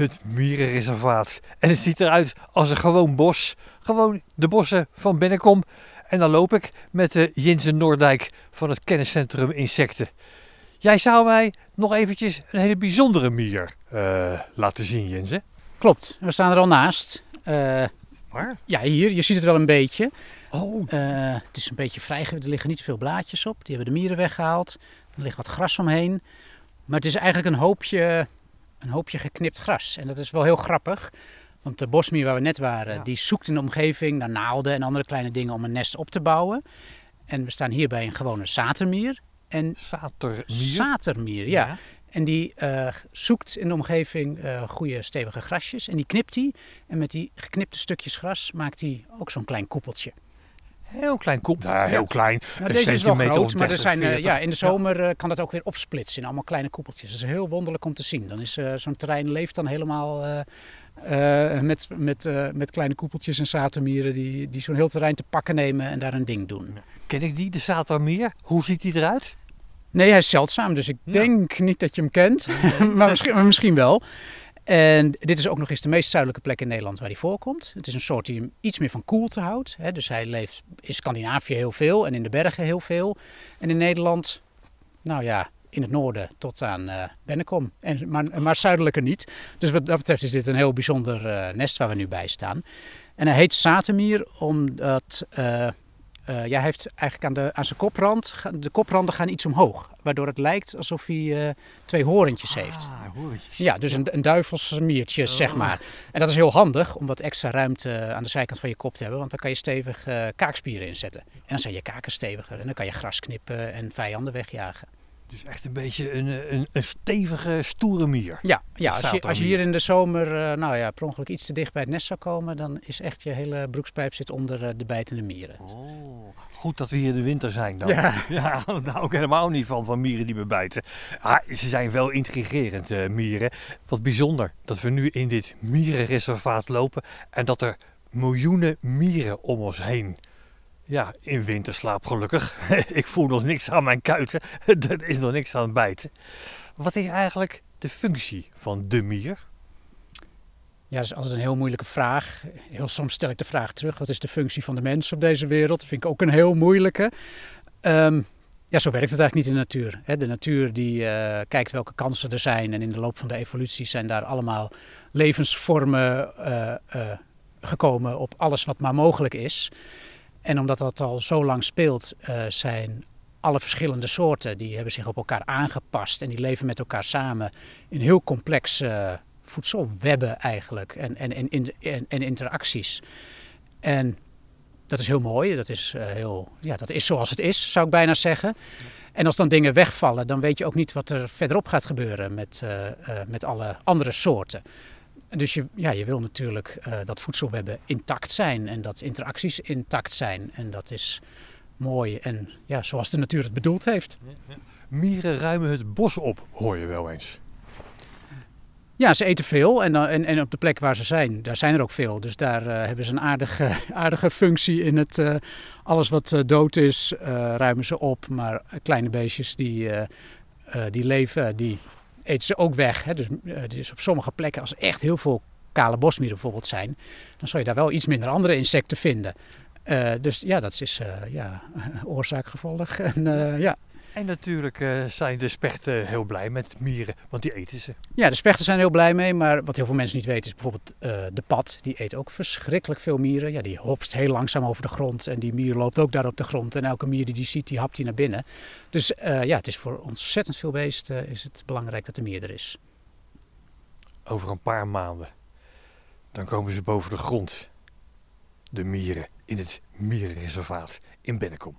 het mierenreservaat. En het ziet eruit als een gewoon bos. Gewoon de bossen van Bennekom. En dan loop ik met de Jinsen Noordijk van het kenniscentrum Insecten. Jij zou mij nog eventjes een hele bijzondere mier uh, laten zien, Jinsen. Klopt, we staan er al naast. Uh, Waar? Ja, hier. Je ziet het wel een beetje. Oh. Uh, het is een beetje vrij. Er liggen niet zoveel blaadjes op. Die hebben de mieren weggehaald. Er ligt wat gras omheen. Maar het is eigenlijk een hoopje, een hoopje geknipt gras. En dat is wel heel grappig. Want de bosmier waar we net waren, die zoekt in de omgeving naar naalden en andere kleine dingen om een nest op te bouwen. En we staan hier bij een gewone satermier. En satermier? Satermier, ja. En die uh, zoekt in de omgeving uh, goede stevige grasjes. En die knipt hij. En met die geknipte stukjes gras maakt hij ook zo'n klein koepeltje. Heel klein koep, nou, heel klein. Nou, een deze is wel groot, maar er zijn, uh, ja, in de zomer uh, kan dat ook weer opsplitsen in allemaal kleine koepeltjes. Dat is heel wonderlijk om te zien. Dan is uh, zo'n terrein leeft dan helemaal met, met, met kleine koepeltjes en satermieren die, die zo'n heel terrein te pakken nemen en daar een ding doen. Ken ik die, de satermier? Hoe ziet die eruit? Nee, hij is zeldzaam, dus ik denk niet dat je hem kent, maar, misschien, maar misschien wel. En dit is ook nog eens de meest zuidelijke plek in Nederland waar hij voorkomt. Het is een soort die hem iets meer van koelte houdt. Hè. Dus hij leeft in Scandinavië heel veel en in de bergen heel veel. En in Nederland, nou ja, in het noorden tot aan uh, Bennekom. En, maar, maar zuidelijker niet. Dus wat dat betreft is dit een heel bijzonder uh, nest waar we nu bij staan. En hij heet Satermier omdat uh, ja, hij heeft eigenlijk aan, de, aan zijn koprand, de kopranden gaan iets omhoog. Waardoor het lijkt alsof hij uh, twee horentjes ah, heeft. Horentjes. Ja, dus een, een duivelsmiertje, oh. zeg maar. En dat is heel handig om wat extra ruimte aan de zijkant van je kop te hebben. Want dan kan je stevig kaakspieren inzetten. En dan zijn je kaken steviger. En dan kan je gras knippen en vijanden wegjagen. Dus echt een beetje een, een, een stevige, stoere mier. Ja, ja als, je, als je hier in de zomer uh, nou ja, per ongeluk iets te dicht bij het nest zou komen, dan is echt je hele broekspijp zit onder uh, de bijtende mieren. Oh, goed dat we hier de winter zijn dan. Ja, ja daar hou ik helemaal niet van, van mieren die me bijten. Ah, ze zijn wel intrigerend, uh, mieren. Wat bijzonder dat we nu in dit mierenreservaat lopen en dat er miljoenen mieren om ons heen ja, in winterslaap gelukkig. ik voel nog niks aan mijn kuiten. er is nog niks aan het bijten. Wat is eigenlijk de functie van de mier? Ja, dat is altijd een heel moeilijke vraag. Heel soms stel ik de vraag terug: wat is de functie van de mens op deze wereld? Dat vind ik ook een heel moeilijke. Um, ja, zo werkt het eigenlijk niet in de natuur. De natuur die uh, kijkt welke kansen er zijn. En in de loop van de evolutie zijn daar allemaal levensvormen uh, uh, gekomen op alles wat maar mogelijk is. En omdat dat al zo lang speelt, uh, zijn alle verschillende soorten die hebben zich op elkaar aangepast en die leven met elkaar samen in heel complexe uh, voedselwebben eigenlijk en, en, en, en, en, interacties. En dat is heel mooi, dat is, uh, heel, ja, dat is zoals het is, zou ik bijna zeggen. En als dan dingen wegvallen, dan weet je ook niet wat er verderop gaat gebeuren met, met alle andere soorten. Dus je, ja, je wil natuurlijk uh, dat voedselwebben intact zijn en dat interacties intact zijn. En dat is mooi en ja, zoals de natuur het bedoeld heeft. Mieren ruimen het bos op, hoor je wel eens. Ja, ze eten veel en, en, en op de plek waar ze zijn, daar zijn er ook veel. Dus daar uh, hebben ze een aardige, aardige functie in het... Uh, alles wat uh, dood is, ruimen ze op. Maar kleine beestjes die, die leven, die eten ze ook weg. Hè. Dus, dus op sommige plekken, als echt heel veel kale bosmieren bijvoorbeeld zijn, dan zal je daar wel iets minder andere insecten vinden. Uh, dus ja, dat is uh, ja, oorzaak-gevolg. En, ja. En natuurlijk zijn de spechten heel blij met mieren, want die eten ze. Ja, de spechten zijn heel blij mee, maar wat heel veel mensen niet weten is bijvoorbeeld de pad. Die eet ook verschrikkelijk veel mieren. Ja, die hopst heel langzaam over de grond en die mier loopt ook daar op de grond. En elke mier die die ziet, die hapt hij naar binnen. Dus ja, het is voor ontzettend veel beesten is het belangrijk dat de mier er is. Over een paar maanden, dan komen ze boven de grond. De mieren in het mierenreservaat in Bennekom.